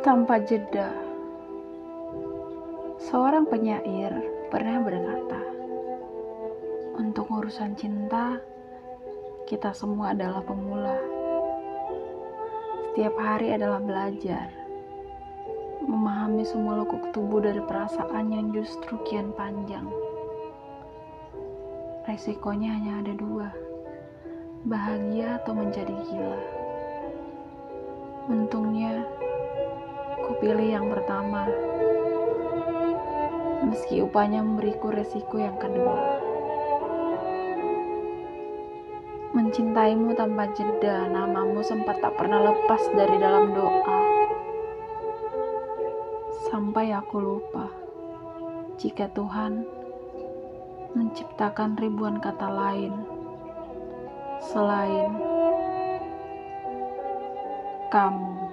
Tanpa jeda, seorang penyair pernah berkata, "Untuk urusan cinta, kita semua adalah pemula. Setiap hari adalah belajar, memahami semua lekuk tubuh dari perasaan yang justru kian panjang. Resikonya hanya ada dua, bahagia atau menjadi gila. Untungnya, pilih yang pertama. Meski upahnya memberiku resiko yang kedua. Mencintaimu tanpa jeda, namamu sempat tak pernah lepas dari dalam doa. Sampai aku lupa, jika Tuhan menciptakan ribuan kata lain selain kamu.